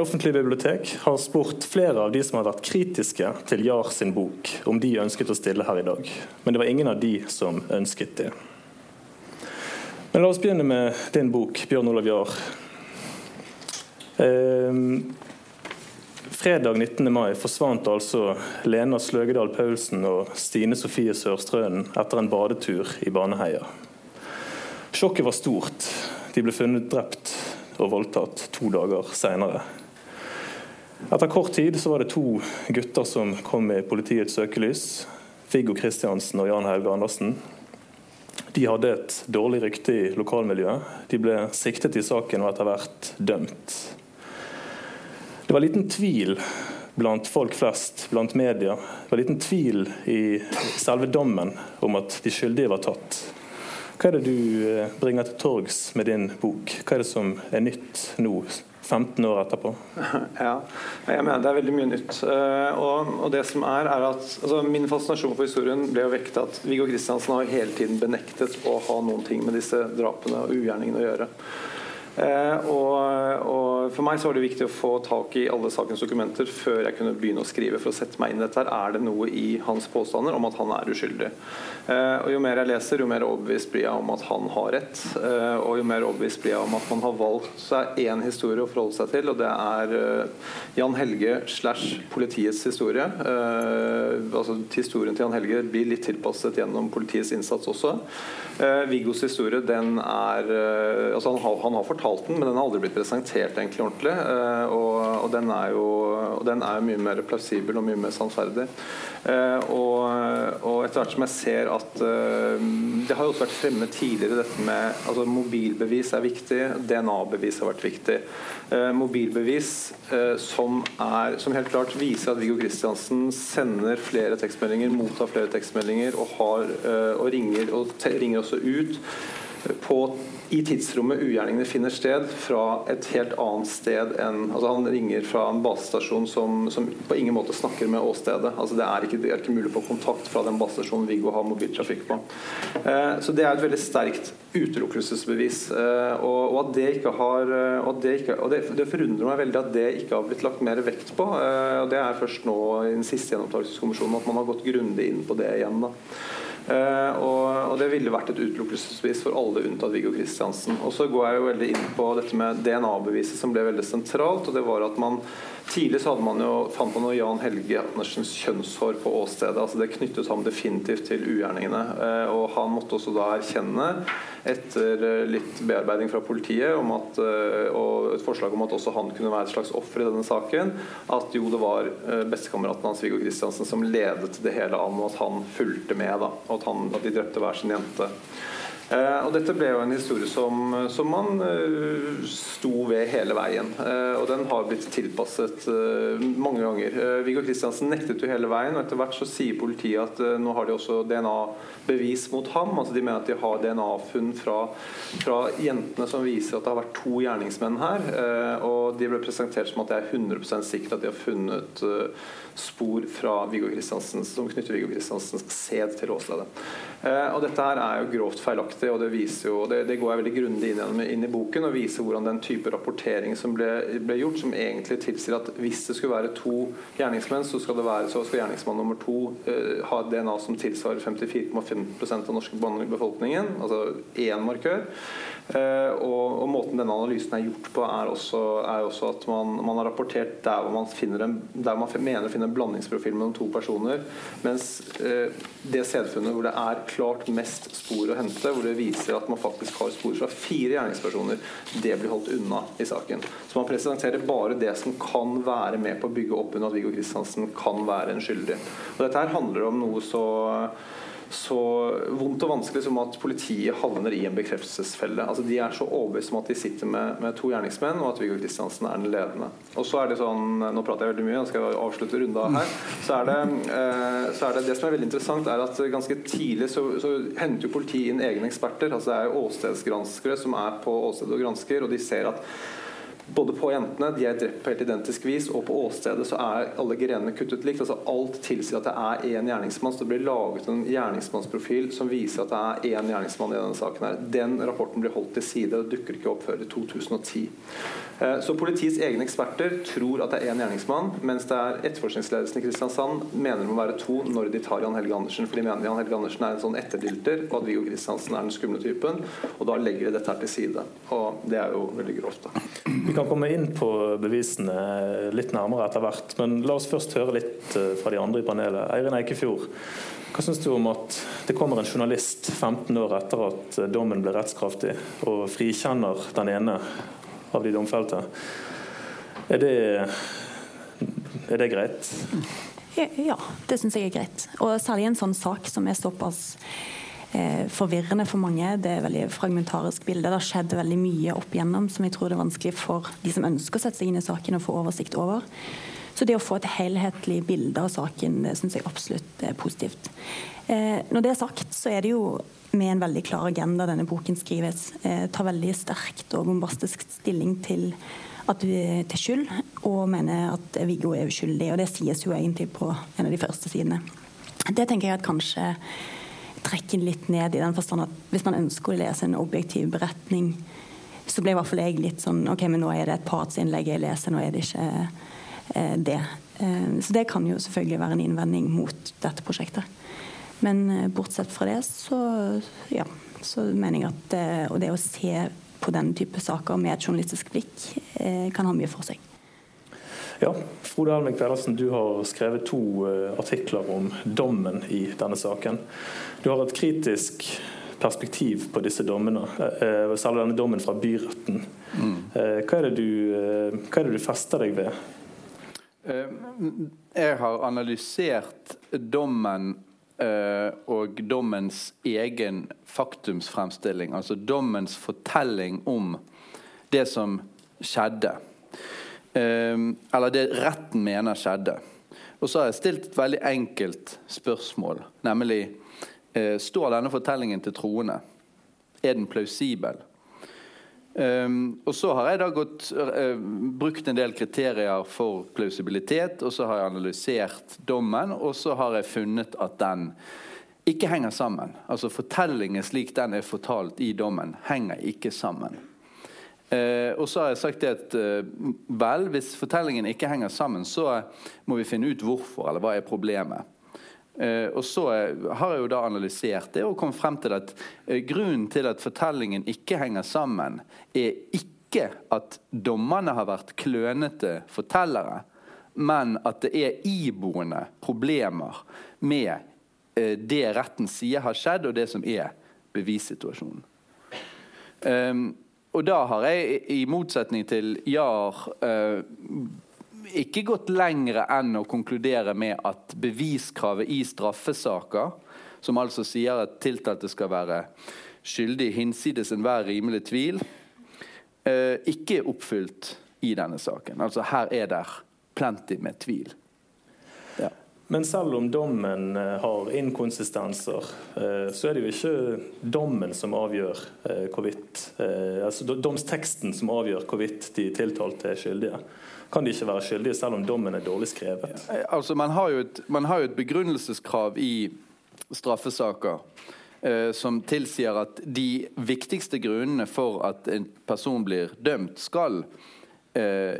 Bergen offentlige bibliotek har spurt flere av de som har vært kritiske til Jar sin bok, om de ønsket å stille her i dag. Men det var ingen av de som ønsket det. Men la oss begynne med din bok, Bjørn Olav Jahr. Eh, fredag 19. mai forsvant altså Lena Sløgedal Paulsen og Stine Sofie Sørstrønen etter en badetur i Baneheia. Sjokket var stort. De ble funnet drept og voldtatt to dager senere. Etter kort tid så var det to gutter som kom i politiets søkelys. Viggo Kristiansen og Jan Hauge Andersen. De hadde et dårlig rykte i lokalmiljøet. De ble siktet i saken og etter hvert dømt. Det var liten tvil blant folk flest, blant media. Det var liten tvil i selve dommen om at de skyldige var tatt. Hva er det du eh, bringer til torgs med din bok? Hva er det som er nytt nå, 15 år etterpå? Ja, jeg mener Det er veldig mye nytt. Eh, og, og det som er, er at altså, Min fascinasjon for historien ble jo vekket at Viggo Kristiansen har hele tiden benektet å ha noen ting med disse drapene og ugjerningene å gjøre. Eh, og, og, For meg så var det viktig å få tak i alle sakens dokumenter før jeg kunne begynne å skrive. for å sette meg inn i dette. Er det noe i hans påstander om at han er uskyldig? Eh, og Jo mer jeg leser, jo mer overbevist blir jeg om at han har rett. Eh, og jo mer overbevist blir jeg om at man har valgt seg én historie å forholde seg til, og det er Jan Helge slash politiets historie. Altså Historien til Jan Helge blir litt tilpasset gjennom politiets innsats også. Viggos historie den er altså han har, han har fortalt den, men den har aldri blitt presentert egentlig ordentlig. Eh, og, og, den er jo og den er mye mer plausibel og mye mer sannferdig. Eh, og, og, etter hvert som jeg ser at uh, Det har jo også vært fremme tidligere dette med altså Mobilbevis er viktig, DNA-bevis har vært viktig. Mobilbevis som, er, som, helt klart viser at Viggo Kristiansen sender flere tekstmeldinger, mottar flere tekstmeldinger og, har, og ringer, ringer også ut på i tidsrommet ugjerningene finner sted, fra et helt annet sted enn altså Han ringer fra en basestasjon som, som på ingen måte snakker med åstedet. Altså det, er ikke, det er ikke mulig å få kontakt fra den basestasjonen Viggo har mobiltrafikk på. Eh, så Det er et veldig sterkt utelukkelsesbevis. Eh, og, og, at det ikke har eh, og det, ikke, og det, det, forundrer meg veldig at det ikke har blitt lagt mer vekt på. Eh, og Det er først nå i den siste gjennomtakelseskommisjonen at man har gått grundig inn på det igjen. da og, og, Det ville vært et utelukkelsesbevis for alle unntatt Viggo Kristiansen. Og så går jeg jo veldig inn på dette med DNA-beviset som ble veldig sentralt. og det var at man Tidlig så man jo, fant man jo Jan Helge Andersens kjønnshår på åstedet. altså Det knyttet ham definitivt til ugjerningene. Uh, og Han måtte også da erkjenne, etter uh, litt bearbeiding fra politiet at, og et forslag om at også han kunne være et slags offer i denne saken, at jo det var bestekameraten hans Viggo Kristiansen som ledet det hele an, og at han fulgte med. da, og at, han, at de drepte hver sin jente. Eh, og Dette ble jo en historie som, som man eh, sto ved hele veien. Eh, og den har blitt tilpasset mange ganger. Viggo Kristiansen nektet jo hele veien, og etter hvert så sier politiet at nå har de også DNA-bevis mot ham. altså De mener at de har DNA-funn fra, fra, jentene som viser at det har vært to gjerningsmenn her. og de ble presentert som at det er 100% sikkert at de har funnet spor fra Viggo Kristiansen som knytter Viggo Kristiansens sæd til åstedet. og Dette her er jo grovt feilaktig og det, viser jo, det, det går jeg veldig grundig inn, inn, i boken og viser hvordan den type rapportering som ble, ble, gjort, som egentlig tilsier at hvis det skulle være to gjerningsmenn, så skal, det være, så skal gjerningsmann nummer to uh, ha et DNA som tilsvarer 54,5 av norske befolkningen, altså én markør. Uh, og, og, måten denne analysen er gjort på, er også, er også at man, man, har rapportert der man, en, der man mener å finne en blandingsprofil mellom to personer, mens uh, det sedfunnet hvor det er klart mest spor å hente, hvor det viser at man faktisk har spor fra fire gjerningspersoner, det blir holdt unna i saken. Så man presenterer bare det som kan være med på å bygge opp under at Viggo Kristiansen kan være en skyldig. Og dette her handler om noe så så vondt og vanskelig som at politiet havner i en bekreftelsesfelle. Altså, de er så overbevist om at de sitter med, med to gjerningsmenn, og at Viggo Kristiansen er den ledende. Og så er det sånn, Nå prater jeg veldig mye, jeg skal avslutte runda her. Så er, det, eh, så er det, det som er veldig interessant, er at ganske tidlig så, så henter jo politiet inn egne eksperter. altså Det er jo åstedsgranskere som er på åstedet og gransker, og de ser at både på jentene, de er drept på helt identisk vis, og på åstedet så er alle grenene kuttet likt. altså Alt tilsier at det er én gjerningsmann. Så det blir laget en gjerningsmannsprofil som viser at det er én gjerningsmann i denne saken. her. Den rapporten blir holdt til side og dukker ikke opp før i 2010. Eh, så Politiets egne eksperter tror at det er én gjerningsmann, mens det er etterforskningsledelsen i Kristiansand mener det må være to når de tar Jan Helge Andersen. For de mener Jan Helge Andersen er en sånn etterdilter, og at Viggo Kristiansen er den skumle typen. Og da legger de dette her til side. Og det er jo veldig grovt. da. Vi kan komme inn på bevisene litt nærmere etter hvert, men la oss først høre litt eh, fra de andre i panelet. Eirin Eikefjord, hva syns du om at det kommer en journalist 15 år etter at dommen ble rettskraftig, og frikjenner den ene av de domfelte? Er det, er det greit? Ja, det syns jeg er greit. Og særlig en sånn sak som er såpass eh, forvirrende for mange. Det er veldig fragmentarisk bilde. Det har skjedd veldig mye opp igjennom som jeg tror det er vanskelig for de som ønsker å sette seg inn i saken, å få oversikt over. Så det å få et helhetlig bilde av saken, det syns jeg absolutt er positivt. Eh, når det er sagt, så er det jo med en veldig klar agenda denne boken skrives. Eh, tar veldig sterkt og bombastisk stilling til at er til skyld, og mener at Viggo er uskyldig. Og det sies jo egentlig på en av de første sidene. Det tenker jeg at kanskje trekker litt ned i den forstand at hvis man ønsker å lese en objektiv beretning, så ble i hvert fall jeg litt sånn OK, men nå er det et partsinnlegg jeg leser, nå er det ikke eh, det. Eh, så det kan jo selvfølgelig være en innvending mot dette prosjektet. Men eh, bortsett fra det, så ja, så mener jeg at det, og det å se på den type saker med et journalistisk blikk eh, kan ha mye for seg. Ja, Frode Elming Pedersen, du har skrevet to artikler om dommen i denne saken. Du har et kritisk perspektiv på disse dommene, særlig denne dommen fra byretten. Mm. Hva, er du, hva, er det du, fester deg ved? Jeg har analysert dommen og dommens egen faktumsfremstilling, altså dommens fortelling om det som skjedde. Ehm, eller det retten mener skjedde. Og så har jeg stilt et veldig enkelt spørsmål, nemlig eh, Står denne fortellingen til troende? Er den plausibel? Um, og så har jeg da gått, uh, brukt en del kriterier for plausibilitet, og så har jeg analysert dommen, og så har jeg funnet at den ikke henger sammen. Altså Fortellingen slik den er fortalt i dommen, henger ikke sammen. Uh, og så har jeg sagt at uh, vel, hvis fortellingen ikke henger sammen, så må vi finne ut hvorfor, eller hva er problemet. Eh, og så eh, har jeg jo da analysert det og kommet frem til at eh, grunnen til at fortellingen ikke henger sammen, er ikke at dommerne har vært klønete fortellere, men at det er iboende problemer med det retten sier har skjedd, og det som er bevissituasjonen. Um, og da har jeg, i motsetning til Jar, eh, ikke gått lenger enn å konkludere med at beviskravet i straffesaker, som altså sier at tiltalte skal være skyldig hinsides enhver rimelig tvil, eh, ikke er oppfylt i denne saken. Altså her er det plenty med tvil. Men selv om dommen eh, har inkonsistenser, eh, så er det jo ikke dommen som avgjør eh, hvorvidt altså domsteksten som avgjør hvorvidt de tiltalte er skyldige. Kan de ikke være skyldige selv om dommen er dårlig skrevet? Altså, man, har jo et, har jo et begrunnelseskrav i straffesaker eh, som tilsier at de viktigste grunnene for at en person blir dømt, skal eh,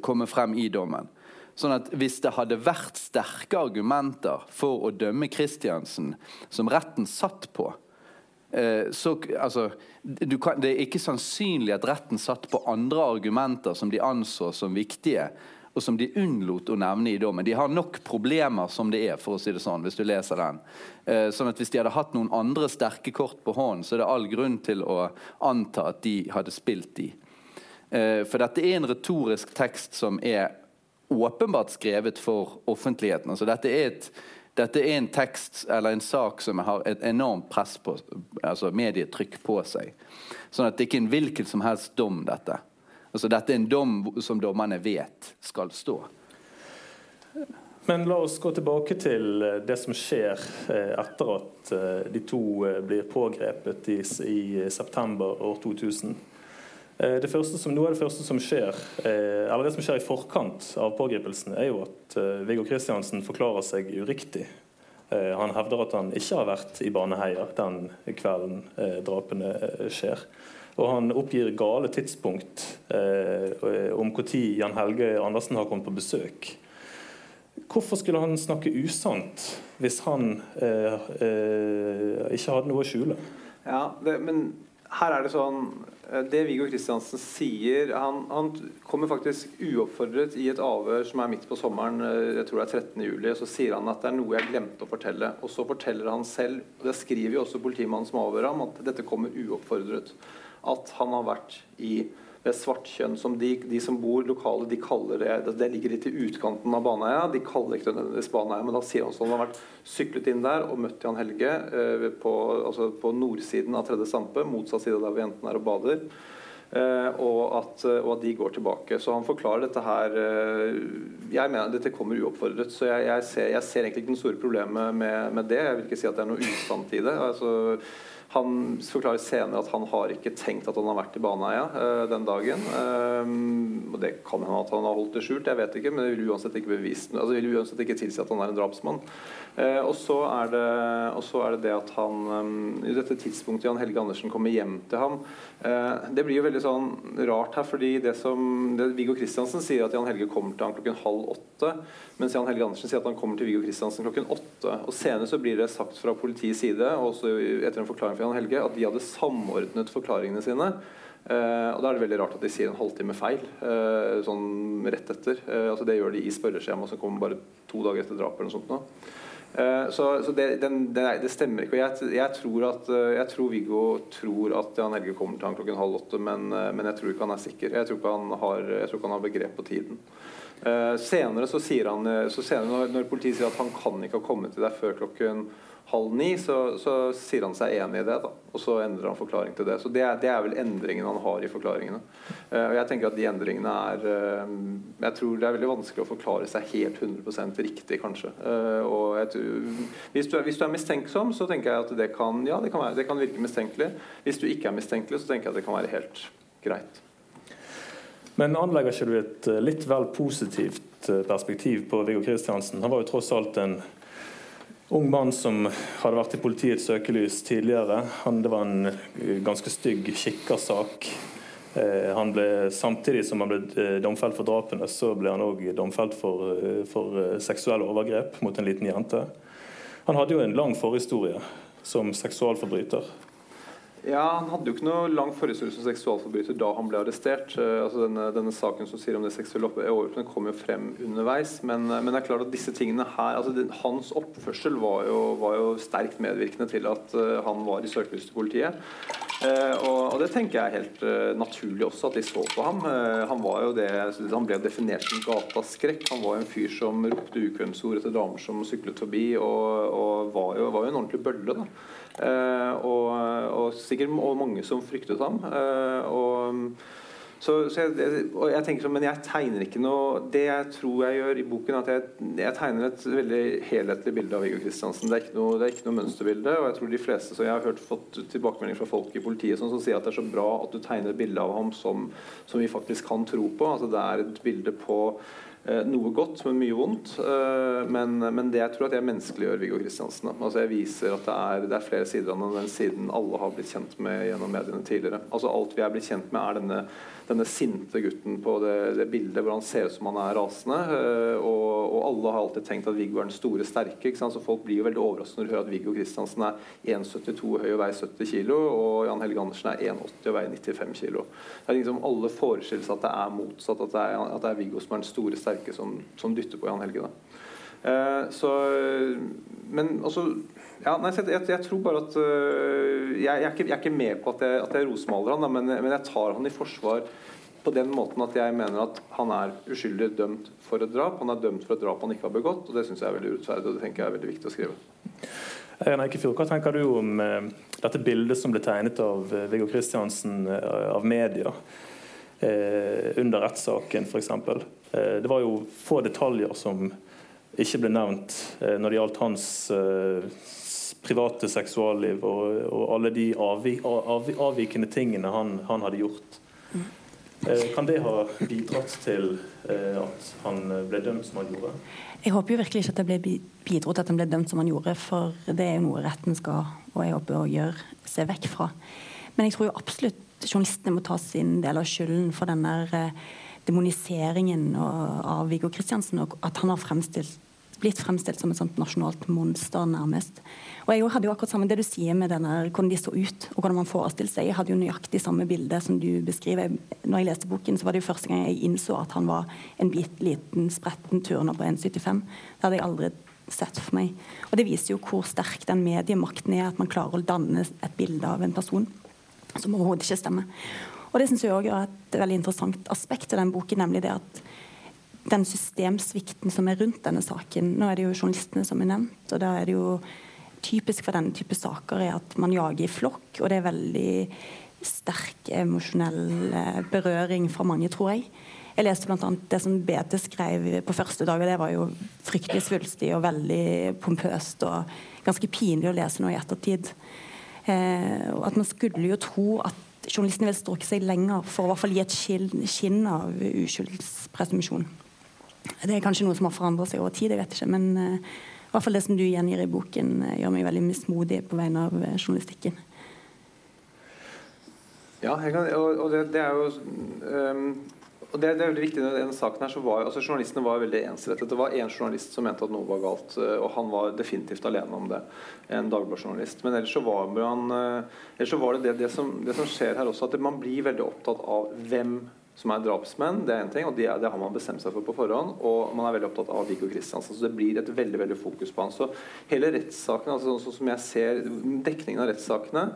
komme frem i dommen. Sånn at Hvis det hadde vært sterke argumenter for å dømme Kristiansen, som retten satt på eh, så, altså, kan, Det er ikke sannsynlig at retten satt på andre argumenter som de anså som viktige, og som de unnlot å nevne i dommen. De har nok problemer som det er, for å si det sånn, hvis du leser den. Eh, sånn at Hvis de hadde hatt noen andre sterke kort på hånden, så er det all grunn til å anta at de hadde spilt de. Eh, for dette er en retorisk tekst som er åpenbart skrevet for offentligheten. Altså dette, er et, dette er en tekst eller en sak som har et enormt press på altså medietrykk på seg. Sånn at det ikke er en hvilken som helst dom, dette. Altså Dette er en dom som dommerne vet skal stå. Men la oss gå tilbake til eh, det som skjer eh, etter at eh, de to blir pågrepet i, i september år 2000. Eh, det som, noe av det første som skjer, eh, eller det som skjer i forkant av pågripelsen, er jo at eh, Viggo Kristiansen forklarer seg uriktig. Han hevder at han ikke har vært i Baneheia den kvelden drapene skjer. Og han oppgir gale tidspunkt om når Jan Helge Andersen har kommet på besøk. Hvorfor skulle han snakke usant hvis han ikke hadde noe å skjule? Ja, det, men her er det sånn Det Viggo Kristiansen sier han, han, kommer faktisk uoppfordret i et avhør som er midt på sommeren, eh, jeg tror det er 13. juli, så sier han at det er noe jeg glemte å fortelle. Og så forteller han selv, og det skriver jo også politimannen som avhører ham, at dette kommer uoppfordret. At han har vært i ved svartkjønn, som de, de, som bor lokale, de kaller det Det ligger litt i utkanten av Baneheia. De kaller ikke nødvendigvis Baneheia, men da sier han sånn han har vært syklet inn der og møtt Jan Helge eh, på, altså på, nordsiden av Tredje Stampe, motsatt side der hvor jentene er og bader. Eh, og, at, og, at, de går tilbake. Så han forklarer dette her eh, Jeg mener dette kommer uoppfordret. Så jeg, jeg, ser, jeg ser, egentlig ikke noe store problemet med, med, det. Jeg vil ikke si at det er noe usant i det. altså han forklarer senere at han har ikke tenkt at han har vært i Baneheia uh, den dagen. Um, og Det kan hende at han har holdt det skjult, jeg vet ikke, men det vil uansett ikke bevise altså, det vil uansett ikke tilsi at han er en drapsmann. Uh, og, så er det, og så er det det at han um, I dette tidspunktet Jan Helge Andersen kommer hjem til ham uh, Det blir jo veldig sånn rart her, fordi det som det Viggo Kristiansen sier at Jan Helge kommer til ham klokken halv åtte, mens Jan Helge Andersen sier at han kommer til Viggo Kristiansen klokken åtte. Og Senere så blir det sagt fra politiets side, og også etter en forklaring fra Jan Helge at de hadde samordnet forklaringene sine. Eh, og Da er det veldig rart at de sier en halvtime feil eh, sånn rett etter. Eh, altså Det gjør de i spørreskjemaet som kommer bare to dager etter drapet. eller. Eh, så, så det, den, det, det, stemmer ikke. og jeg, jeg, tror at, eh, jeg tror Viggo tror at Jan Helge kommer til han klokken halv åtte, men, eh, men, jeg tror ikke han er sikker. Jeg tror ikke han har, ikke han har begrep på tiden. Senere så sier han så senere når, når politiet sier at han kan ikke ha kommet til deg før klokken halv ni, så, så, sier han seg enig i det. da, Og så endrer han forklaring til det. Så Det er, det er vel endringen han har i forklaringene. Uh, og Jeg tenker at de endringene er uh, Jeg tror det er veldig vanskelig å forklare seg helt 100 riktig, kanskje. Og jeg, hvis, du er, hvis, du er, mistenksom, så tenker jeg at det kan, ja, det kan, være, det kan virke mistenkelig. Hvis du ikke er mistenkelig, så tenker jeg at det kan være helt greit. Men anlegger ikke du et litt vel positivt perspektiv på Viggo Kristiansen? Han var jo tross alt en ung mann som hadde vært i politiets søkelys tidligere. Han, det var en eh, ganske stygg kikkersak. Eh, han ble, samtidig som han ble eh, domfelt for drapene, så ble han òg domfelt for, for seksuelle overgrep mot en liten jente. Han hadde jo en lang forhistorie som seksualforbryter. Ja, Han hadde jo ikke noe lang forhistorie som seksualforbryter da han ble arrestert. Uh, altså denne, denne, saken som sier om det seksuelle overgrepet, kom jo frem underveis. Men, uh, men, det er klart at disse tingene her altså den, Hans oppførsel var jo, var jo, sterkt medvirkende til at uh, han var i søkelyset til politiet. Og, og, det tenker jeg er helt naturlig også, at de så på ham. han var jo det, han ble definert som gataskrekk. Han var jo en fyr som ropte ukvemsord etter damer som syklet forbi, og, og var, jo, var jo en ordentlig bølle. da. Eh, sikkert og mange som fryktet ham. Eh, og så, så jeg, og jeg tenker sånn, Men jeg tegner ikke noe Det jeg tror jeg gjør i boken, at jeg, jeg tegner et veldig helhetlig bilde av Viggo Kristiansen. Det er, ikke noe, er ikke noe mønsterbilde. Og jeg tror de fleste som Jeg har hørt fått tilbakemeldinger fra folk i politiet som, som sier at det er så bra at du tegner et bilde av ham som, som vi faktisk kan tro på. Altså Det er et bilde på noe godt, men mye vondt. Eh, men, men, det jeg tror at jeg menneskeliggjør Viggo Kristiansen. Altså jeg viser at det er, det er flere sider av den siden alle har blitt kjent med gjennom mediene tidligere. Altså Alt vi er blitt kjent med, er denne denne sinte gutten på det, det, bildet hvor han ser ut som han er rasende. Eh, og, og, alle har alltid tenkt at Viggo er den store, sterke. Så folk blir jo veldig overrasket når de hører at Viggo Kristiansen er 1,72 høy og veier 70 kg, og Jan Helge Andersen er 1,80 og veier 95 kg. Det er liksom Alle forestiller seg at det er motsatt, at det er, at det er Viggo som er den store, sterke som, som dytter på Jan Helge. Eh, så, men altså ja, nei, jeg, jeg, tror bare at uh, jeg, jeg, er ikke, jeg, er ikke, med på at jeg, at jeg rosmaler han, men, men, jeg tar han i forsvar på den måten at jeg mener at han er uskyldig dømt for et drap. Han er dømt for et drap han ikke har begått, og det syns jeg er veldig urettferdig. og det tenker jeg er veldig viktig å skrive. Jan Eikefjord, Hva tenker du om uh, dette bildet som ble tegnet av uh, Viggo Kristiansen av media under rettssaken f.eks.? Uh, det var jo få detaljer som ikke ble nevnt når det gjaldt hans private seksualliv og, og alle de avvi, av, avvikende tingene han, han, hadde gjort. Eh, kan det ha bidratt til eh, at han ble dømt som han gjorde? Jeg håper jo virkelig ikke at det ble bidro til at han ble dømt som han gjorde, for det er jo noe retten skal og jeg håper å gjøre se vekk fra. Men jeg tror jo absolutt journalistene må ta sin del av skylden for den der eh, demoniseringen av Viggo Kristiansen, og at han har fremstilt blitt fremstilt som et sånt nasjonalt monster, nærmest. Og jeg hadde jo akkurat samme det du sier med denne, hvordan de så ut, og hvordan man forestilte seg. Jeg hadde jo nøyaktig samme bilde som du beskriver. Når jeg leste boken, så var det jo første gang jeg innså at han var en bit, liten, spretten turner på 1,75. Det hadde jeg aldri sett for meg. Og det viser jo hvor sterk den mediemakten er, at man klarer å danne et bilde av en person som overhodet ikke stemmer. Og det syns jeg òg er et veldig interessant aspekt av den boken, nemlig det at den systemsvikten som er rundt denne saken. Nå er det jo journalistene som er nevnt, og da er det jo typisk for denne type saker er at man jager i flokk, og det er veldig sterk emosjonell eh, berøring fra mange, tror jeg. Jeg leste bl.a. det som BT skrev på første dag, og det var jo fryktelig svulstig og veldig pompøst og ganske pinlig å lese nå i ettertid. Eh, at man skulle jo tro at journalistene vil strukket seg lenger for å hvert fall gi et skinn av uskyldspresumpsjon. Det er kanskje noe som har forandret seg over tid, jeg vet ikke. Men uh, i hvert fall det som du gjengir i boken, uh, gjør meg veldig mismodig på vegne av uh, journalistikken. Ja, kan, og, og det, det, er jo um, og det, det, er veldig viktig i denne saken her, så var altså Journalistene var veldig ensrettet. Det var én journalist som mente at noe var galt, og han var definitivt alene om det. En Dagbladet-journalist. Men ellers så var, man, ellers så var det det, det, som, det som skjer her også, at man blir veldig opptatt av hvem som er drapsmenn. Det er en ting, og det, det, har man bestemt seg for på forhånd. Og man er veldig opptatt av Viggo Kristiansen. Så det blir et veldig veldig fokus på han. Så hele rettssaken, altså sånn som jeg ser dekningen av rettssakene,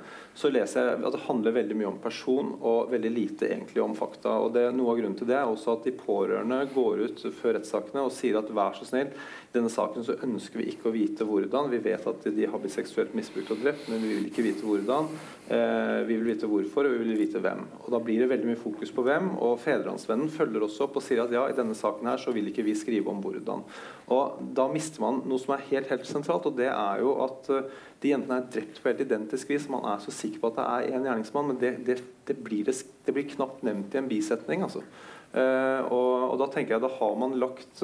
så leser jeg at det handler veldig mye om person og veldig lite egentlig om fakta. og det, Noe av grunnen til det er også at de pårørende går ut før rettssakene og sier at vær så snill, i denne saken så ønsker vi ikke å vite hvordan. Vi vet at de har blitt seksuelt misbrukt og drept, men vi vil ikke vite hvordan. Eh, vi vil vite hvorfor, og vi vil vite hvem. Og Da blir det veldig mye fokus på hvem. og Fedrelandsvennen følger også opp og sier at ja, i denne saken her så vil ikke vi skrive om hvordan. Og Da mister man noe som er helt helt sentralt, og det er jo at uh, de jentene er drept på helt identisk vis. Man er så sikker på at det er én gjerningsmann, men det, det, det, blir det, blir knapt nevnt i en bisetning. altså. Uh, og, og, da tenker jeg da har man lagt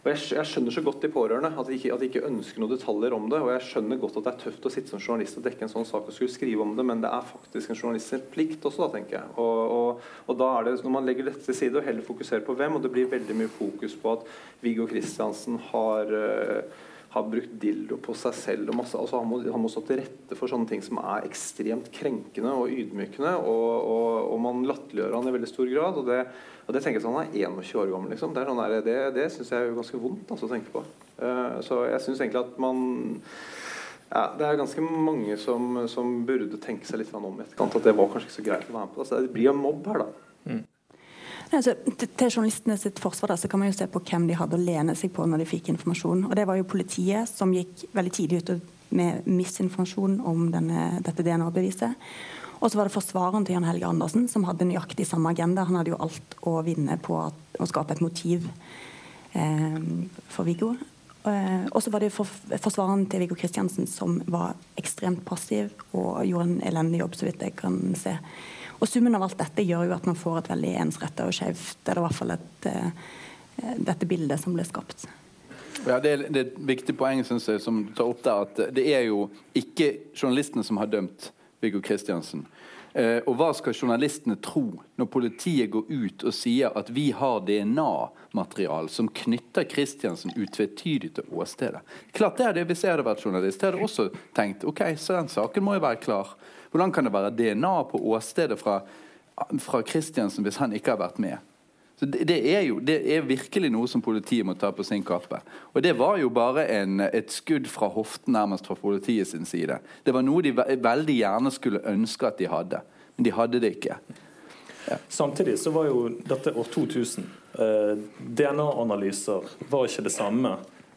og jeg, jeg, skjønner så godt de pårørende, at de, ikke, at de, ikke, ønsker noen detaljer om det. Og jeg skjønner godt at det er tøft å sitte som journalist og dekke en sånn sak og skulle skrive om det, men det er faktisk en journalists plikt også, da, tenker jeg. Og, og, og, da er det, når man legger dette til side og heller fokuserer på hvem, og det blir veldig mye fokus på at Viggo Kristiansen har uh, har brukt dildo på seg selv. og masse, altså han, må, han, må, stå til rette for sånne ting som er ekstremt krenkende og ydmykende. Og, og, og man latterliggjør han i veldig stor grad. og det og det tenker jeg sånn, Han er 21 år gammel. liksom. Det, sånn der, det, det syns jeg er ganske vondt altså, å tenke på. Uh, så jeg syns egentlig at man ja, Det er ganske mange som, som burde tenke seg litt om i etterkant. At det var kanskje ikke så greit å være med på. Så det blir en mobb her, da. Mm. Altså, til journalistene sitt forsvar da, så kan man jo se på hvem de hadde å lene seg på når de fikk informasjon. Og Det var jo politiet som gikk veldig tidlig ut med misinformasjon om denne, dette DNA-beviset. Og så var det forsvareren til Jan Helge Andersen som hadde nøyaktig samme agenda. Han hadde jo alt å vinne på å skape et motiv eh, for Viggo. Eh, og så var det for, forsvareren til Viggo Kristiansen som var ekstremt passiv og gjorde en elendig jobb, så vidt jeg kan se. Og Summen av alt dette gjør jo at man får et veldig ensretta og skjevt eller i hvert fall et, eh, dette bildet som ble skapt. Ja, det er, det er et viktig poeng synes jeg, som tar opp der, at det er jo ikke journalistene som har dømt Viggo Kristiansen. Eh, og hva skal journalistene tro når politiet går ut og sier at vi har DNA-materiale som knytter Kristiansen utvetydig til åstedet? Klart det er det Hvis jeg hadde vært journalist, jeg hadde også tenkt ok, så den saken må jo være klar. Hvordan kan det være DNA på åstedet fra, fra Kristiansen hvis han ikke har vært med? Så det, det, er jo det er virkelig noe som politiet må ta på sin kappe. Og det var jo bare en, et skudd fra hoften nærmest fra politiet sin side. Det var noe de veldig gjerne skulle ønske at de hadde, men de hadde det ikke. Ja. Samtidig så var jo dette år 2000. Eh, DNA-analyser var ikke det samme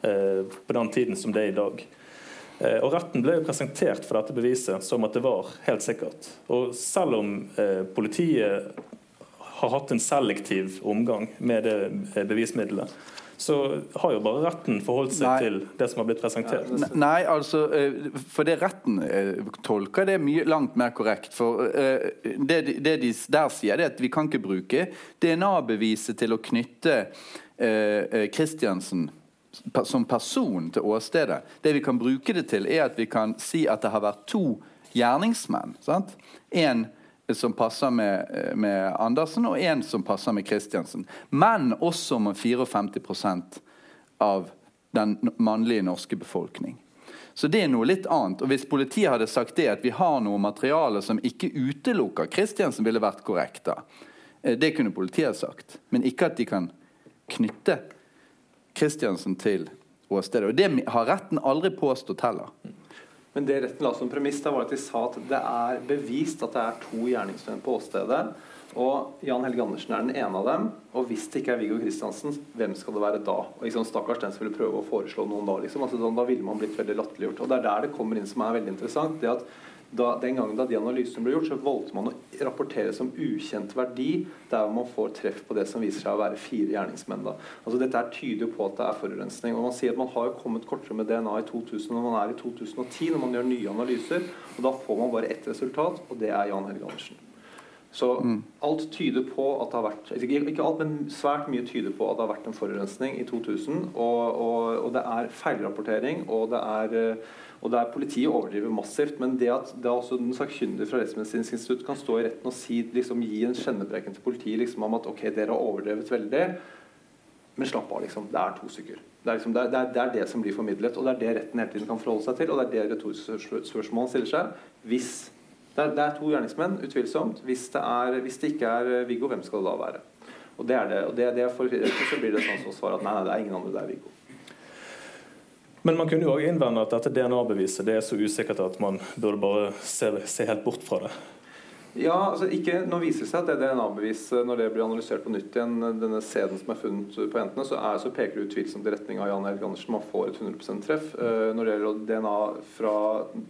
eh, på den tiden som det er i dag. Eh, og Retten ble jo presentert for dette beviset som at det var helt sikkert. Og selv om eh, politiet har hatt en selektiv omgang med det bevismiddelet, så har jo bare retten forholdt seg Nei. til det som har blitt presentert. Nei, altså For det retten tolker det er mye langt mer korrekt. For det, det de der sier, det er at vi kan ikke bruke DNA-beviset til å knytte Kristiansen som person til åstedet. Det vi kan bruke det til, er at vi kan si at det har vært to gjerningsmenn. Sant? En som passer med, med Andersen, og en som passer med Kristiansen. Men også med 54% av den mannlige norske befolkning. Så det er noe litt annet. Og Hvis politiet hadde sagt det, at vi har noe materiale som ikke utelukker Kristiansen, ville vært korrekt. da. Eh, det kunne politiet sagt. Men ikke at de kan knytte Kristiansen til åstedet. Og Det har retten aldri påstått heller. Men det retten la som premiss, da var at de sa at det er bevist at det er to gjerningsmenn på åstedet. Og Jan Helge Andersen er den ene av dem. Og hvis det ikke er Viggo Kristiansen, hvem skal det være da? Og liksom, Stakkars den som ville prøve å foreslå noen da. liksom. Altså, da ville man blitt veldig latterliggjort. Og det er der det kommer inn som er veldig interessant. det at da, den gangen da de analysene ble gjort, så valgte man å rapportere som ukjent verdi der man får treff på det som viser seg å være fire gjerningsmenn. Da. Altså Dette er tyder på at det er forurensning. og Man sier at man har kommet kortere med DNA i 2000 når man er i 2010, når man gjør nye analyser. og Da får man bare ett resultat, og det er Jan Helge Andersen. Så mm. alt tyder på at det har vært ikke alt, men svært mye tyder på at det har vært en forurensning i 2000. Og, og, og det er feilrapportering, og det er og der Politiet overdriver massivt, men det at det også den sakkyndige fra Rettsmedisinsk institutt kan stå i retten og si, liksom, gi en kjennepreken til politiet liksom, om at ok, dere har overdrevet veldig, men slapp av, liksom. Det er to stykker. Det er, liksom, det, er, det er, det som blir formidlet, og det er det retten hele tiden kan forholde seg til. Og det er det retoriske spørsmålet stiller seg. Hvis det er, det er, to gjerningsmenn, utvilsomt. Hvis det, er, hvis det ikke er Viggo, hvem skal det da være? Og det er det. Og det, det for så blir det sånn som svaret at nei, nei, det er ingen andre, det er Viggo. Men man kunne jo òg innvende at dette DNA-beviset det er så usikkert at man burde bare se, se helt bort fra det. Ja, altså ikke, Nå viser det seg at det DNA-beviset, når det blir analysert på nytt igjen, denne sæden som er funnet på jentene, så, er, så peker det utvilsomt i retning av Jan Erik Andersen. Man får et 100 treff. Uh, når det gjelder DNA fra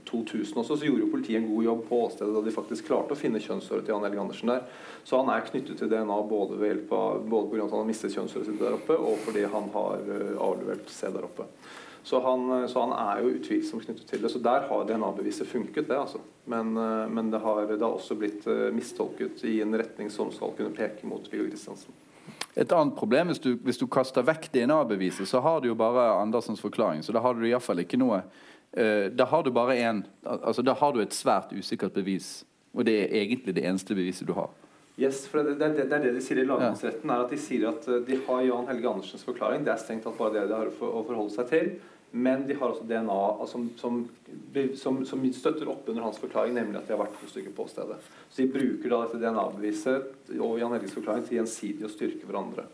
2000 også, så gjorde jo politiet en god jobb på åstedet da de faktisk klarte å finne kjønnshåret til Jan Erik Andersen der. Så han er knyttet til DNA både ved hjelp av, både pga. at han har mistet kjønnshåret sitt der oppe, og fordi han har uh, avlevert sæd der oppe. Så han, så han, er jo utvilsomt knyttet til det. Så der har DNA-beviset funket, det. altså. Men, eh, men det, har, det, har, også blitt eh, mistolket i en retning som skal kunne peke mot Viggo Kristiansen. Et annet problem hvis du, hvis du kaster vekk DNA-beviset, så har du jo bare Andersens forklaring. Så da har du iallfall ikke noe Da har du bare en altså Da har du et svært usikkert bevis. Og det er egentlig det eneste beviset du har. Yes, for det, det, det, det, er det de sier i lagmannsretten. er at De sier at de har Jan Helge Andersens forklaring. Det er strengt tatt bare det de har å forholde seg til. Men de har også DNA som, som, som, som, støtter opp under hans forklaring, nemlig at de har vært to stykker på stedet. Så de bruker da dette DNA-beviset og Jan Helges forklaring til gjensidig å styrke hverandre.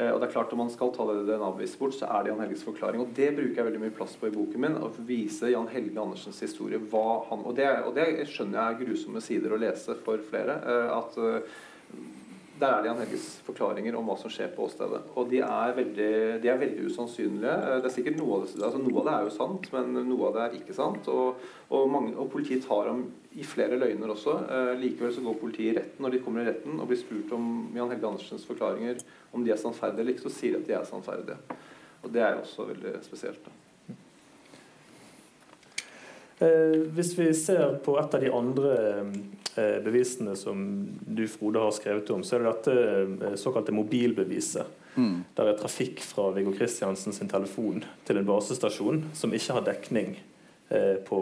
Eh, og det er klart Om man skal ta det DNA-beviset bort, så er det Jan Helges forklaring. Og det bruker jeg veldig mye plass på i boken min. Å vise Jan Helge Andersens historie. Han, og, det, og, det, skjønner jeg er grusomme sider å lese for flere. Eh, at eh, der er det Jan Helges forklaringer om hva som skjer på åstedet. Og de er veldig, de er veldig usannsynlige. Det er sikkert Noe av det, altså noe av det er jo sant, men noe av det er ikke sant. Og, og, mange, og politiet tar ham i flere løgner også. Eh, likevel så går politiet i retten. Når de kommer i retten og blir spurt om Jan Helge Andersens forklaringer, om de er sannferdige eller ikke, så sier de at de er sannferdige. Og det er også veldig spesielt. da. Eh, hvis vi ser på et av de andre Eh, bevisene som du, Frode, har skrevet om, så er det dette eh, såkalte mobilbeviset. Mm. Der er trafikk fra Viggo Kristiansen sin telefon til en basestasjon som ikke har dekning på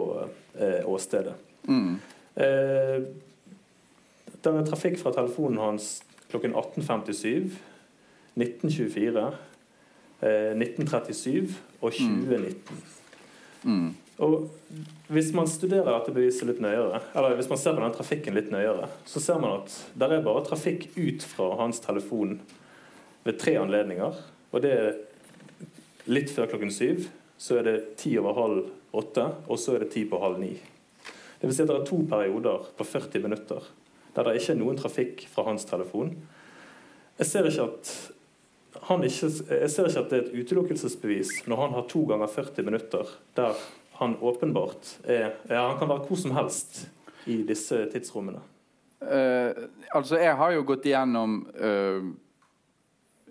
åstedet. Mm. Eh, der er trafikk fra telefonen hans klokken 18.57, 1924, eh, 1937 og 2019. Mm. Og Hvis man studerer dette beviset litt nøyere, eller hvis man ser på den trafikken litt nøyere, så ser man at det er bare trafikk ut fra hans telefon ved tre anledninger. Og det er litt før klokken syv, så er det ti over halv åtte, og så er det ti på halv ni. Det vil si at det er to perioder på 40 minutter der det ikke er noen trafikk fra hans telefon. Jeg ser ikke at ikke, jeg ser ikke at det er et utelukkelsesbevis når han har to ganger 40 minutter der han åpenbart er Han kan være hvor som helst i disse tidsrommene. Uh, altså, jeg har jo gått igjennom uh,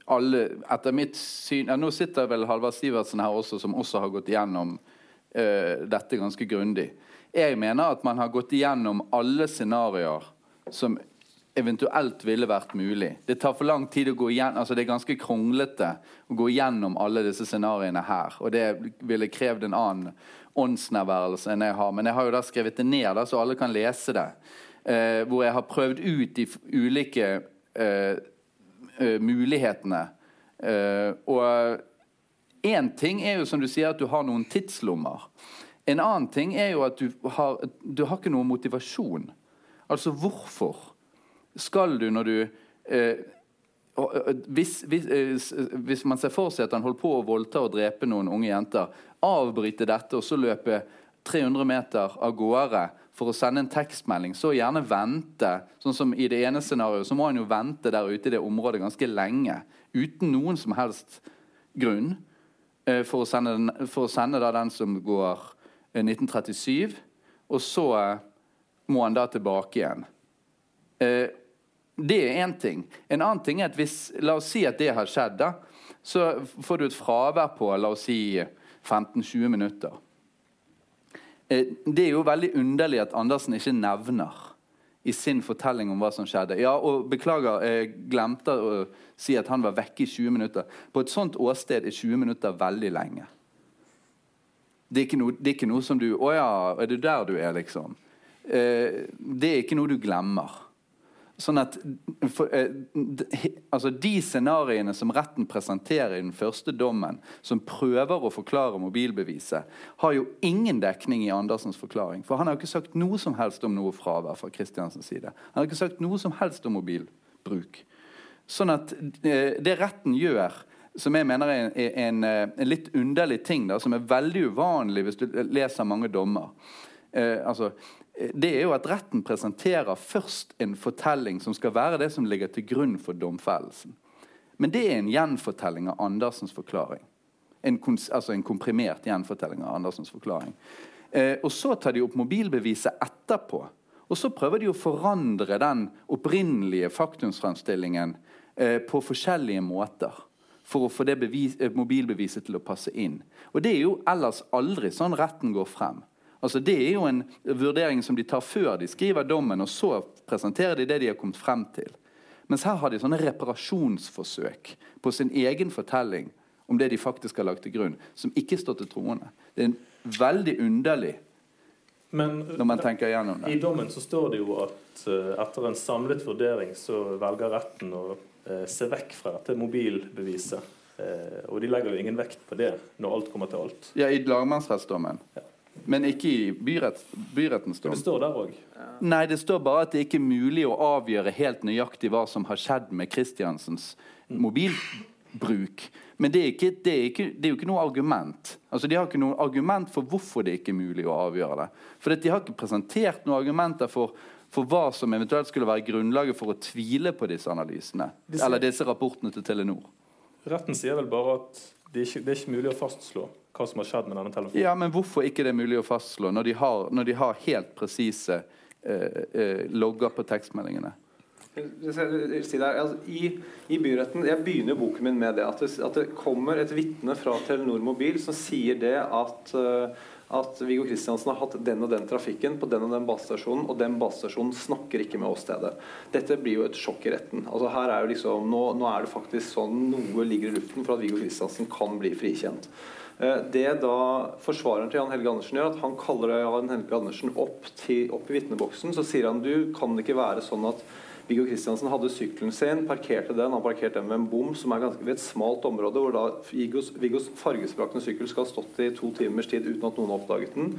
alle Etter mitt syn ja, Nå sitter vel Halvard Sivertsen her også, som også har gått igjennom uh, dette ganske grundig. Jeg mener at man har gått igjennom alle scenarioer som eventuelt ville vært mulig. Det tar for lang tid å gå igjen, altså det er ganske kronglete å gå igjennom alle disse scenarioene her. Og det ville krevd en annen åndsnærværelse enn jeg har. Men jeg har jo da skrevet det ned, da, så alle kan lese det eh, hvor jeg har prøvd ut de ulike eh, eh mulighetene. Eh, og én ting er jo som du sier at du har noen tidslommer. En annen ting er jo at du har, du har ikke noen motivasjon. Altså hvorfor skal du når du eh, hvis, hvis, hvis, man ser for seg at han holdt på å voldta og drepe noen unge jenter, avbryte dette og så løpe 300 meter av gårde for å sende en tekstmelding, så gjerne vente. Sånn som I det ene scenarioet så må han jo vente der ute i det området ganske lenge. Uten noen som helst grunn eh, for å sende, den, for å sende den som går eh, 1937. Og så eh, må han da tilbake igjen. Eh, det er én ting. En annen ting er at hvis La oss si at det har skjedd. da, Så får du et fravær på la oss si 15-20 minutter. Eh, det er jo veldig underlig at Andersen ikke nevner i sin fortelling om hva som skjedde. Ja, og Beklager, jeg glemte å si at han var vekke i 20 minutter. På et sånt åsted er 20 minutter veldig lenge. Det er ikke noe, er ikke noe som du Å ja, er det der du er, liksom? Eh, det er ikke noe du glemmer. Sånn at for, eh, altså De scenarioene som retten presenterer i den første dommen, som prøver å forklare mobilbeviset, har jo ingen dekning i Andersens forklaring. For han har ikke sagt noe som helst om noe fravær fra Kristiansens side. Han har ikke sagt noe som helst om mobilbruk. Sånn at eh, det retten gjør, som jeg mener er en, en, eh, en litt underlig ting, da, som er veldig uvanlig hvis du leser mange dommer eh, altså det er jo at retten presenterer først en fortelling som skal være det som ligger til grunn for domfellelsen. Men det er en gjenfortelling av Andersens forklaring. En, altså en komprimert gjenfortelling av Andersens forklaring. Eh, og Så tar de opp mobilbeviset etterpå. Og så prøver de å forandre den opprinnelige faktumsfremstillingen eh, på forskjellige måter. For å få det bevis, eh, mobilbeviset til å passe inn. Og Det er jo ellers aldri sånn retten går frem. Altså Det er jo en vurdering som de tar før de skriver dommen, og så presenterer de det de har kommet frem til. Mens her har de sånne reparasjonsforsøk på sin egen fortelling om det de faktisk har lagt til grunn, som ikke står til troende. Det er veldig underlig men, når man tenker gjennom det. I dommen så står det jo at uh, etter en samlet vurdering så velger retten å uh, se vekk fra dette mobilbeviset. Uh, og de legger jo ingen vekt på det når alt kommer til alt. Ja, I lagmannsrettsdommen. Ja. Men ikke i byrett, byrettens dom. Det står der òg. Nei, det står bare at det ikke er mulig å avgjøre helt nøyaktig hva som har skjedd med Kristiansens mobilbruk. Men det er, ikke, det, er ikke, det er, jo ikke noe argument. Altså, De har ikke noe argument for hvorfor det ikke er mulig å avgjøre det. For De har ikke presentert noen argumenter for, for hva som eventuelt skulle være grunnlaget for å tvile på disse analysene. Eller disse rapportene til Telenor. Retten sier vel bare at det er ikke, det er ikke mulig å fastslå hva som har skjedd med denne telefonen. Ja, Men hvorfor ikke det er mulig å fastslå, når de har, når de har helt presise eh, eh, logger på tekstmeldingene? Altså, i, i, byretten, Jeg begynner boken min med det at det, at det kommer et vitne fra Telenor Mobil som sier det at uh, at Viggo Kristiansen har hatt den og den trafikken på den og den basestasjonen, og den basestasjonen snakker ikke med åstedet. Dette blir jo et sjokk i retten. Altså her er jo liksom, nå, nå er det faktisk sånn noe ligger i luften for at Viggo Kristiansen kan bli frikjent. Eh, det da forsvareren til Jan Helge Andersen gjør, at han kaller Jan Helge Andersen opp, til, opp i vitneboksen, så sier han du kan det ikke være sånn at Viggo Kristiansen hadde sykkelen sin, parkerte den. Han parkerte den med en bom som er ganske ved et smalt område, hvor da Viggos, Viggos fargesprakne sykkel skal ha stått i to timers tid uten at noen har oppdaget den.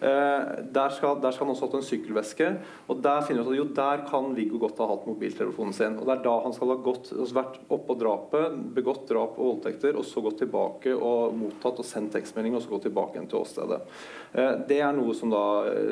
Eh, der, skal, der skal han også ha hatt en sykkelveske. og Der finner vi at jo, der kan Viggo godt ha hatt mobiltelefonen sin. og Det er da han skal ha gått, altså vært oppå drapet, begått drap og voldtekter, og så gått tilbake og mottatt og sendt tekstmelding, og så gått tilbake igjen til åstedet. Eh, det er noe som da,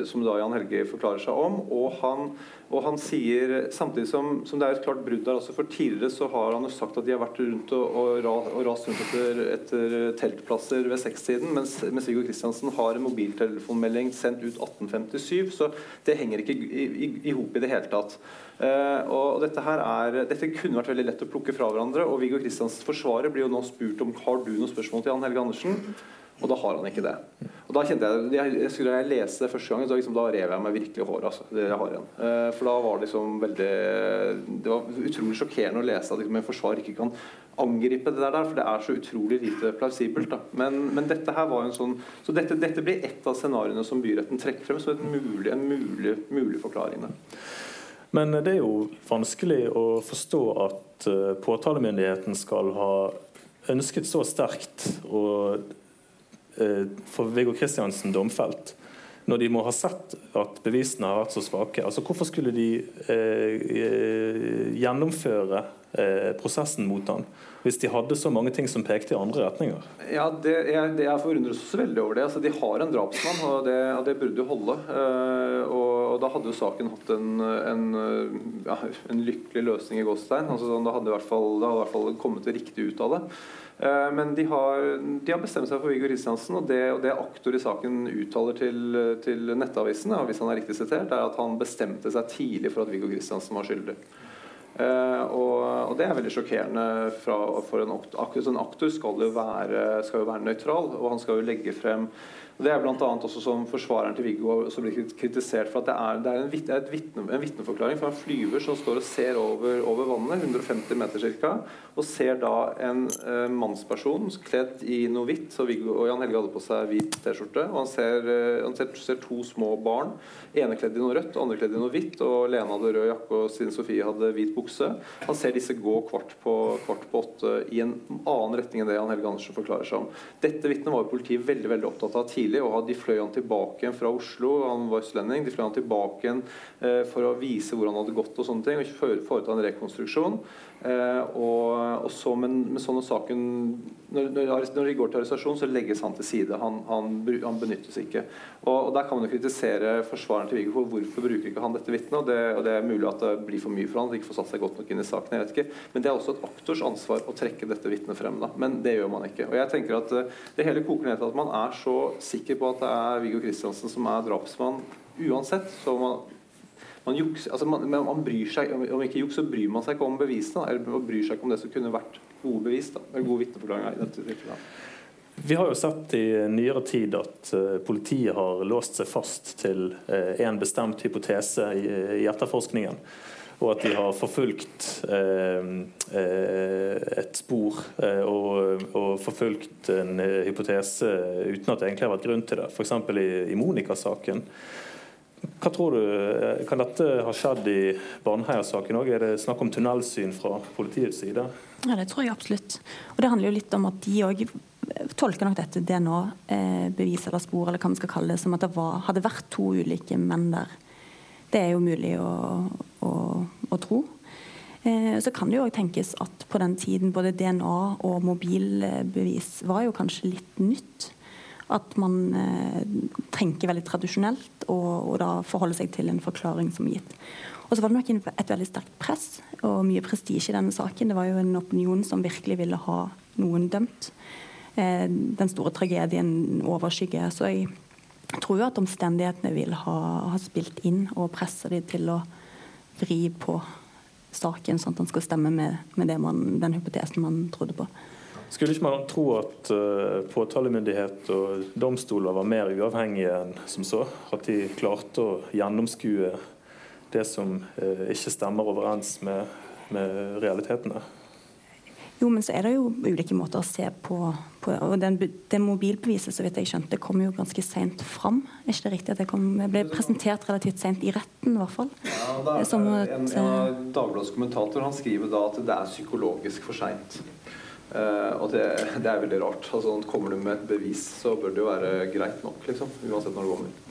som da Jan Helge forklarer seg om. og han Og han sier, samtidig som, som, det er et klart brudd der også, for Tidligere så har han jo sagt at de har vært rundt og, og, og rast rundt etter, etter, teltplasser ved sekstiden, mens, mens Viggo Kristiansen har en mobiltelefonmelding sendt ut 1857. Så det henger ikke i hop i, i, det hele tatt. Uh, og dette, her er, dette kunne vært veldig lett å plukke fra hverandre. og Viggo Kristiansens forsvarer blir jo nå spurt om har du noen spørsmål til Jan Helge Andersen. Og da har han ikke det. Og da kjente jeg, jeg, Skulle jeg lese det første gang, så liksom, da rev jeg meg virkelig håret. Altså, det jeg har igjen. Eh, for da var det liksom veldig Det var utrolig sjokkerende å lese at liksom, en forsvar ikke kan angripe det der, for det er så utrolig lite plausibelt. Men, men, dette her var en sånn Så dette, dette blir ett av scenarioene som byretten trekker frem som mulig, en mulig, mulig forklaring. Men det er jo vanskelig å forstå at uh, påtalemyndigheten skal ha ønsket så sterkt å Eh, for Viggo Kristiansen domfelt, når de må ha sett at bevisene har vært så svake. Altså, hvorfor skulle de eh, eh, gjennomføre eh, prosessen mot han hvis de hadde så mange ting som pekte i andre retninger? Ja, Det, jeg, det jeg forundres også veldig over det. Altså, de har en drapsmann, og det, og det burde jo holde. Eh, og, og, da hadde jo saken hatt en, en, ja, en lykkelig løsning i Gåstein. Altså, sånn, da hadde det i hvert fall kommet riktig ut av det. Eh, men de har, de har, bestemt seg for Viggo Kristiansen, og det, og det aktor i saken uttaler til, til Nettavisen, hvis han er riktig sitert, er at han bestemte seg tidlig for at Viggo Kristiansen var skyldig. Uh, og, og, det er veldig sjokkerende fra, for en aktor. En aktor skal jo, være, skal jo være nøytral, og han skal jo legge frem det er bl.a. også som forsvareren til Viggo som blir kritisert for at det er, det er, en, er vitne, en vitneforklaring fra en flyver som står og ser over, over vannet, 150 meter ca., og ser da en eh, mannsperson kledd i noe hvitt. Så Viggo og Jan Helge hadde på seg hvit T-skjorte. Og han, ser, eh, han ser, ser, to små barn. Ene kledd i noe rødt, andre kledd i noe hvitt. Og Lena hadde rød jakke, og Stine Sofie hadde hvit bukse. Han ser disse gå kvart på, kvart på åtte i en annen retning enn det Jan Helge Andersen forklarer seg om. Dette vitnet var jo politiet veldig veldig opptatt av tidlig tidlig. og De fløy han tilbake igjen fra Oslo, han var østlending. De fløy han tilbake igjen eh, for å vise hvor han hadde gått og sånne ting, og foreta en rekonstruksjon. Eh, og, og, så, men, men sånn saken når, når, de går til arrestasjon, så legges han til side. Han, han, han benyttes ikke. Og, og, Der kan man jo kritisere forsvareren til Viggo for hvorfor bruker ikke han dette vitnet. Og, det, og det er mulig at det blir for mye for han, at de ikke får satt seg godt nok inn i saken. jeg vet ikke. Men det er også et aktors ansvar å trekke dette vitnet frem. da. Men det gjør man ikke. Og jeg tenker at eh, Det hele koker ned til at man er så sikker på at det er Viggo Kristiansen som er drapsmann uansett. så man man, juks, altså man, man, bryr seg, Om ikke juks, så bryr man seg ikke om bevisene. Eller man bryr seg ikke om det som kunne vært gode bevis. Da, eller gode vitneforklaringer. Vi har jo sett i nyere tid at uh, politiet har låst seg fast til uh, en bestemt hypotese i, i, etterforskningen. Og at de har forfulgt uh, et spor og, og, forfulgt en hypotese uten at det egentlig har vært grunn til det. F.eks. i, i Monica-saken hva tror du, eh, Kan dette ha skjedd i Baneheia-saken òg? Er det snakk om tunnelsyn fra politiets side? Ja, Det tror jeg absolutt. Og Det handler jo litt om at de òg tolker nok dette DNA-bevis eller spor eller hva man skal kalle det, som at det var, hadde vært to ulike menn der. Det er jo mulig å, å, å tro. Eh, så kan det jo òg tenkes at på den tiden både DNA og mobilbevis var jo kanskje litt nytt. At man eh, tenker veldig tradisjonelt og, og, da forholder seg til en forklaring som gitt. Og så var det nok et veldig sterkt press og mye prestisje i denne saken. Det var jo en opinion som virkelig ville ha noen dømt. Eh, den store tragedien overskygger. Så jeg tror jo at omstendighetene vil ha, ha spilt inn og presse dem til å vri på saken, sånn at den skal stemme med, med man, den hypotesen man trodde på. Skulle ikke man tro at uh, påtalemyndighet og domstoler var mer uavhengige enn som så? At de klarte å gjennomskue det som uh, ikke stemmer overens med, med, realitetene? Jo, men så er det jo ulike måter å se på, på og den, Det mobilbeviset så vidt jeg skjønte, kom jo ganske seint fram. Er ikke det riktig at det kom, ble presentert relativt seint i retten, i hvert fall? Ja, da, en, en av Dagbladets kommentator han skriver da at det er psykologisk for seint. Uh, og det, det, er veldig rart. Altså, kommer du med et bevis, så bør det jo være greit nok. Liksom, uansett når det kommer.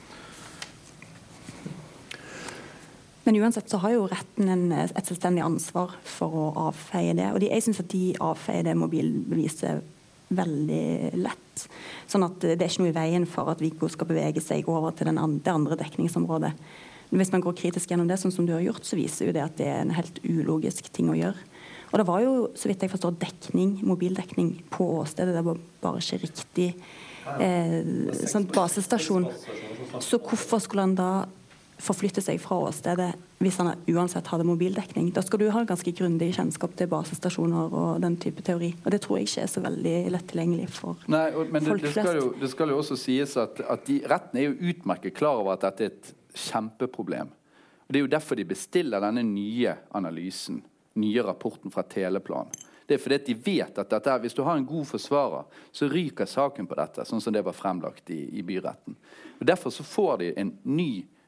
Men uansett så har jo retten en, et selvstendig ansvar for å avfeie det. Og de, jeg syns at de avfeier det mobilbeviset veldig lett. Sånn at det er ikke noe i veien for at Viggo skal bevege seg over til andre, det andre dekningsområdet. hvis man går kritisk gjennom det, sånn som du har gjort, så viser jo det at det er en helt ulogisk ting å gjøre. Og det var jo, så vidt jeg forstår, dekning, mobildekning på åstedet. Det var bare ikke riktig eh, sånn basestasjon. Så hvorfor skulle han da forflytte seg fra åstedet hvis han uansett hadde mobildekning. Da skal du ha ganske grundig kjennskap til basestasjoner og den type teori. Og det tror jeg ikke er så veldig lett tilgjengelig for Nei, og, men folk det, det, skal jo, det skal jo også sies at, at de, retten er jo utmerket klar over at dette er et kjempeproblem. Og Det er jo derfor de bestiller denne nye analysen, nye rapporten fra Teleplan. Det er fordi de vet at dette, hvis du har en god forsvarer, så ryker saken på dette, sånn som det var fremlagt i, i byretten. Og Derfor så får de en ny rapport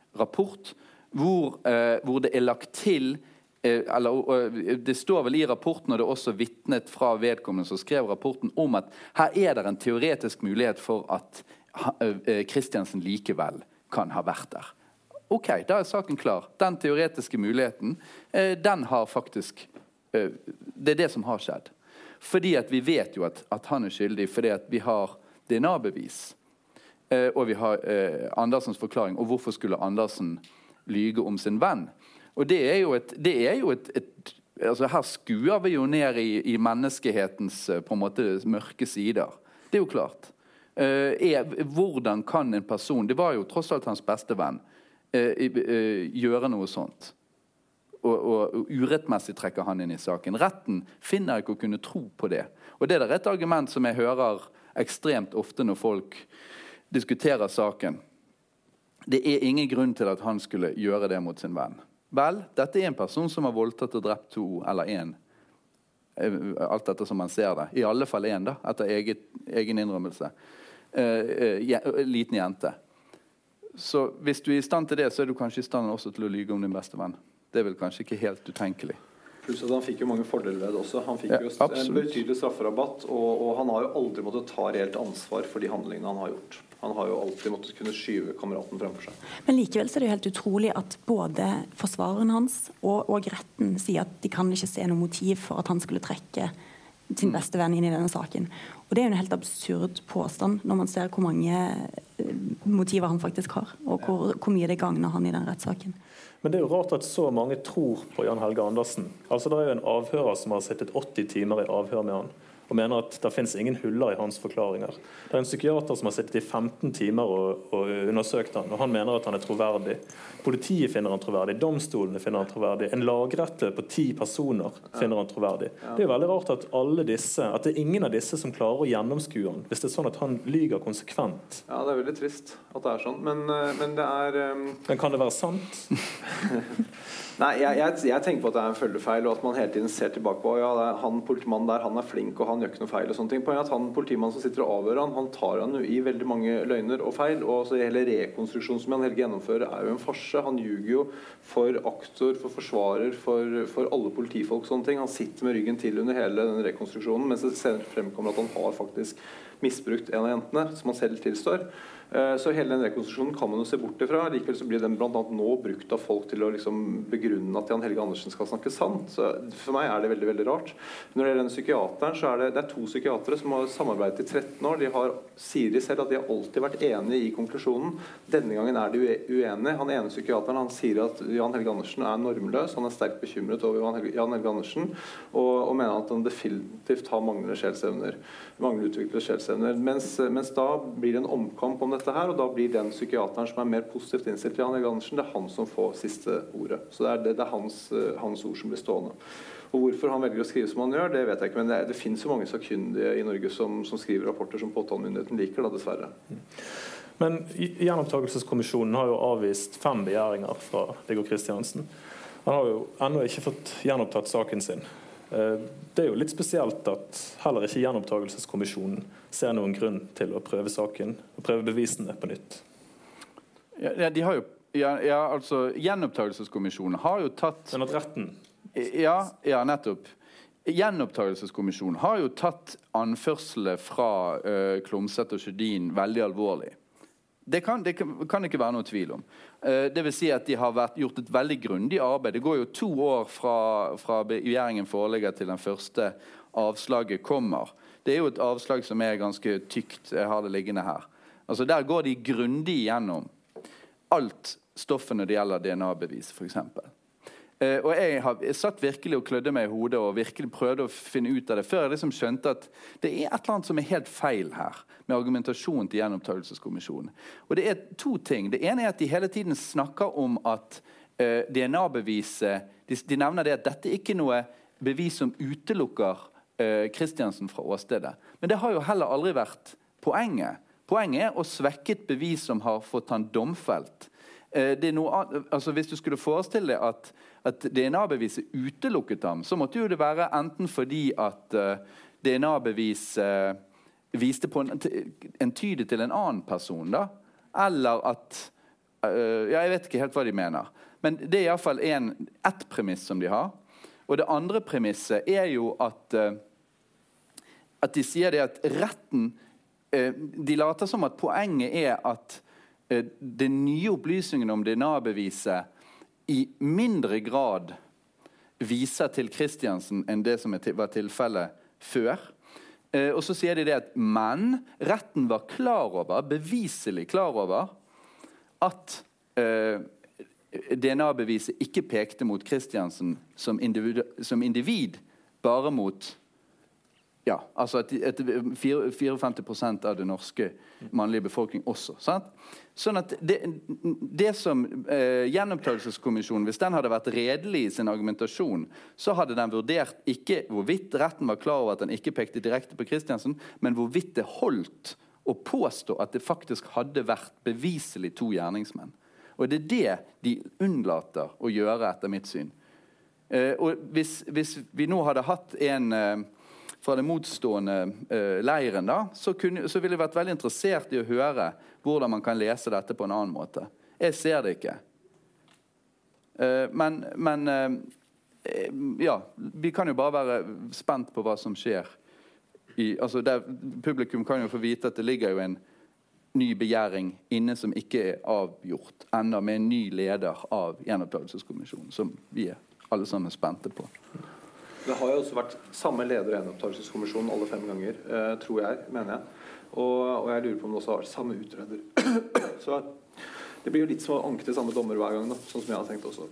hvor, eh, hvor det er lagt til eh, eller Det står vel i rapporten, og det er også vitnet fra vedkommende som skrev rapporten, om at her er det en teoretisk mulighet for at Kristiansen eh, likevel kan ha vært der. Ok, da er saken klar. Den teoretiske muligheten, den har faktisk Det er det som har skjedd. Fordi at vi vet jo at, at han er skyldig, fordi at vi har DNA-bevis. Eh, og vi har eh, Andersens forklaring. Og hvorfor skulle Andersen lyge om sin venn? Og det er jo et, er jo et, et altså Her skuer vi jo ned i, i, menneskehetens eh, på en måte mørke sider. Det er jo klart. Er, hvordan kan en person Det var jo tross alt hans beste venn. Gjøre noe sånt. Og, og, urettmessig trekker han inn i saken. Retten finner ikke å kunne tro på det. Og Det er et argument som jeg hører ekstremt ofte når folk diskuterer saken. Det er ingen grunn til at han skulle gjøre det mot sin venn. Vel, dette er en person som har voldtatt og drept to eller én. Eh, alt etter som man ser det. I alle fall én, etter eget, egen innrømmelse. Eh, eh, liten jente. Så hvis du er i stand til det, så er du kanskje i stand også til å lyge om din beste venn. Det er vel kanskje ikke helt utenkelig. Pluss at Han fikk jo mange fordeler ved det også. Han fikk ja, jo en betydelig strafferabatt, og, og, han har jo aldri måttet ta reelt ansvar for de handlingene han har gjort. Han har jo alltid måttet kunne skyve kameraten fremfor seg. Men likevel så er det jo helt utrolig at både forsvareren hans og, og retten sier at de kan ikke se noe motiv for at han skulle trekke sin mm. beste venn inn i denne saken. Og Det er jo en helt absurd påstand når man ser hvor mange eh, motiver han faktisk har, og hvor, hvor mye det gagner han i den rettssaken. Men det er jo rart at så mange tror på Jan Helge Andersen. Altså Det er jo en avhører som har sittet 80 timer i avhør med han og mener at det finnes ingen huller i hans forklaringer. Det er en psykiater som har sittet i 15 timer og, og undersøkt han, og han mener at han er troverdig. Politiet finner han troverdig, domstolene finner han troverdig, en lagrette på ti personer finner han troverdig. Det er jo veldig rart at alle disse, at det er ingen av disse som klarer å gjennomskue han, hvis det er sånn at han lyger konsekvent. Ja, det er veldig trist at det er sånn, men, eh, men det er um... Men kan det være sant? Nei, jeg, jeg, jeg, tenker på at det er en følgefeil, og at man hele tiden ser tilbake på ja, han politimannen der han er flink og han gjør ikke noe feil. og sånne ting. Poenget er at han politimannen som sitter og avhører han, han tar han jo i veldig mange løgner og feil. og så Hele rekonstruksjonen som han Helge gjennomfører, er jo en farse. Han ljuger jo for aktor, for forsvarer, for, for alle politifolk. sånne ting. Han sitter med ryggen til under hele den rekonstruksjonen, mens det fremkommer at han har faktisk misbrukt en av jentene, som han selv tilstår. Eh, så hele den rekonstruksjonen kan man jo se bort ifra. Likevel så blir den annet nå brukt av folk til å liksom begrunne at Jan Helge Andersen skal snakke sant. Så For meg er det veldig veldig rart. Når det gjelder den psykiateren, så er det, det er to psykiatere som har samarbeidet i 13 år. De har, sier de selv at de har alltid vært enige i konklusjonen. Denne gangen er de uenige. Han ene psykiateren han sier at Jan Helge Andersen er normløs. Han er sterkt bekymret over Jan Helge, Jan Helge Andersen og, og, mener at han definitivt har manglende sjelsevner. Manglende utviklede sjelsevner. Mens, mens da blir det en omkamp om dette her, og da blir den psykiateren som er mer positivt innstilt til Jan Erik Andersen, det er han som får siste ordet. Så det er, det, det er hans, eh, hans, ord som blir stående. Og Hvorfor han velger å skrive som han gjør, det vet jeg ikke. Men det, det finnes jo mange sakkyndige i Norge som, som skriver rapporter som påtalemyndigheten liker, da, dessverre. Men Gjenopptakelseskommisjonen har jo avvist fem begjæringer fra Viggo Kristiansen. Han har jo ennå ikke fått gjenopptatt saken sin. Eh, det er jo litt spesielt at heller ikke Gjenopptakelseskommisjonen ser noen grunn til å prøve saken og prøve bevisene på nytt. Ja, de har jo, ja, ja altså Gjenopptakelseskommisjonen har jo tatt Men at retten Ja, ja nettopp. Gjenopptakelseskommisjonen har jo tatt anførselet fra uh, Klomsæt og Sjødin veldig alvorlig. Det kan, det kan, ikke være noe tvil om. Uh, det vil si at De har vært, gjort et veldig grundig arbeid. Det går jo to år fra, fra begjæringen foreligger til den første avslaget kommer. Det er jo et avslag som er ganske tykt. Jeg har det liggende her. Altså Der går de grundig gjennom alt stoffet når det gjelder DNA-bevis, f.eks. Eh, og jeg, har, jeg satt virkelig og klødde meg i hodet og virkelig prøvde å finne ut av det før jeg liksom skjønte at det er et eller annet som er helt feil her med argumentasjonen til Gjenopptakelseskommisjonen. Og det er to ting. Det ene er at de hele tiden snakker om at eh, DNA-beviset de, de, nevner det at dette er ikke noe bevis som utelukker Kristiansen fra åstedet. Men det har jo heller aldri vært poenget. Poenget er å svekke et bevis som har fått han domfelt. Eh, noe, altså hvis du skulle forestille deg at, at DNA-beviset utelukket ham, så måtte jo det være enten fordi at eh, DNA-beviset uh, viste på en, entydig til en annen person, da, eller at Ja, jeg vet ikke helt hva de mener. Men det er iallfall ett premiss som de har. Og det andre premisset er jo at, at de sier det at retten De later som at poenget er at Eh, den nye opplysningen om DNA-beviset i mindre grad viser til Kristiansen enn det som var tilfellet før. Eh, og så sier de det at Men retten var klar over, beviselig klar over at eh, DNA-beviset ikke pekte mot Kristiansen som som individ bare mot ja, altså at, at 54% av det norske mannlige befolkning også. Sant? Sånn at Det, det som eh, Gjenopptakelseskommisjonen, hvis den hadde vært redelig i sin argumentasjon, så hadde den vurdert ikke hvorvidt retten var klar over at den ikke pekte direkte på Kristiansen, men hvorvidt det holdt å påstå at det faktisk hadde vært beviselig to gjerningsmenn. Og Det er det de unnlater å gjøre, etter mitt syn. Eh, og hvis, hvis, vi nå hadde hatt en eh, fra den motstående eh, leiren, da, så, kunne, så, ville jeg vært veldig interessert i å høre hvordan man kan lese dette på en annen måte. Jeg ser det ikke. Uh, men, men uh, ja, vi kan jo bare være spent på hva som skjer. I, altså der, publikum kan jo få vite at det ligger jo en ny begjæring inne som ikke er avgjort ennå, med en ny leder av Gjenopptakelseskommisjonen, som vi er alle sammen spente på. Det har jo også vært samme leder i gjenopptakelseskommisjonen alle fem ganger, eh, tror jeg, mener jeg. Og, og, jeg lurer på om det også har vært samme utreder. Så det blir jo litt som å anke til samme dommer hver gang, da, sånn som jeg har tenkt også.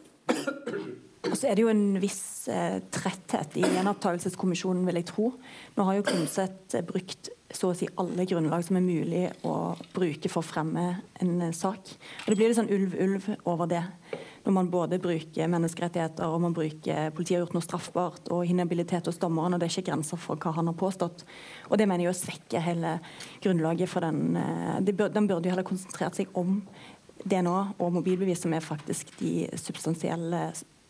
Og så er det jo en viss eh, tretthet i gjenopptakelseskommisjonen, vil jeg tro. Nå har jo Klumseth eh, brukt så å si alle grunnlag som er mulig å bruke for å fremme en eh, sak. Og Det blir litt sånn ulv-ulv over det når man både bruker menneskerettigheter og man bruker politiet har gjort noe straffbart og inhabilitet hos dommeren, og det er ikke grenser for hva han har påstått. Og Det mener jeg å svekke hele grunnlaget for den eh, Den burde jo heller konsentrert seg om DNA og mobilbevis, som er faktisk de substansielle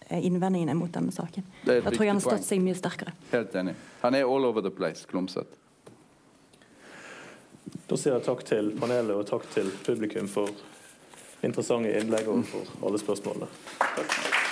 eh, innvendingene mot denne saken. Da tror jeg han har stått seg mye sterkere. Helt enig. Han er all over the place, Klumsæt. Da sier jeg takk til panelet og takk til publikum for interessante innlegg og for alle spørsmålene. Takk.